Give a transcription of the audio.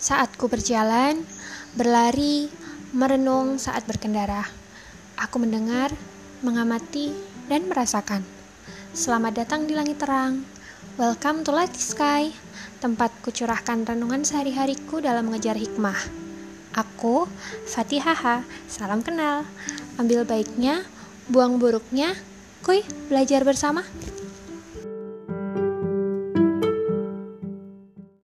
Saat ku berjalan, berlari, merenung saat berkendara. Aku mendengar, mengamati, dan merasakan. Selamat datang di langit terang. Welcome to Light Sky, tempat kucurahkan renungan sehari-hariku dalam mengejar hikmah. Aku, Fatihaha, salam kenal. Ambil baiknya, buang buruknya. Kuy, belajar bersama.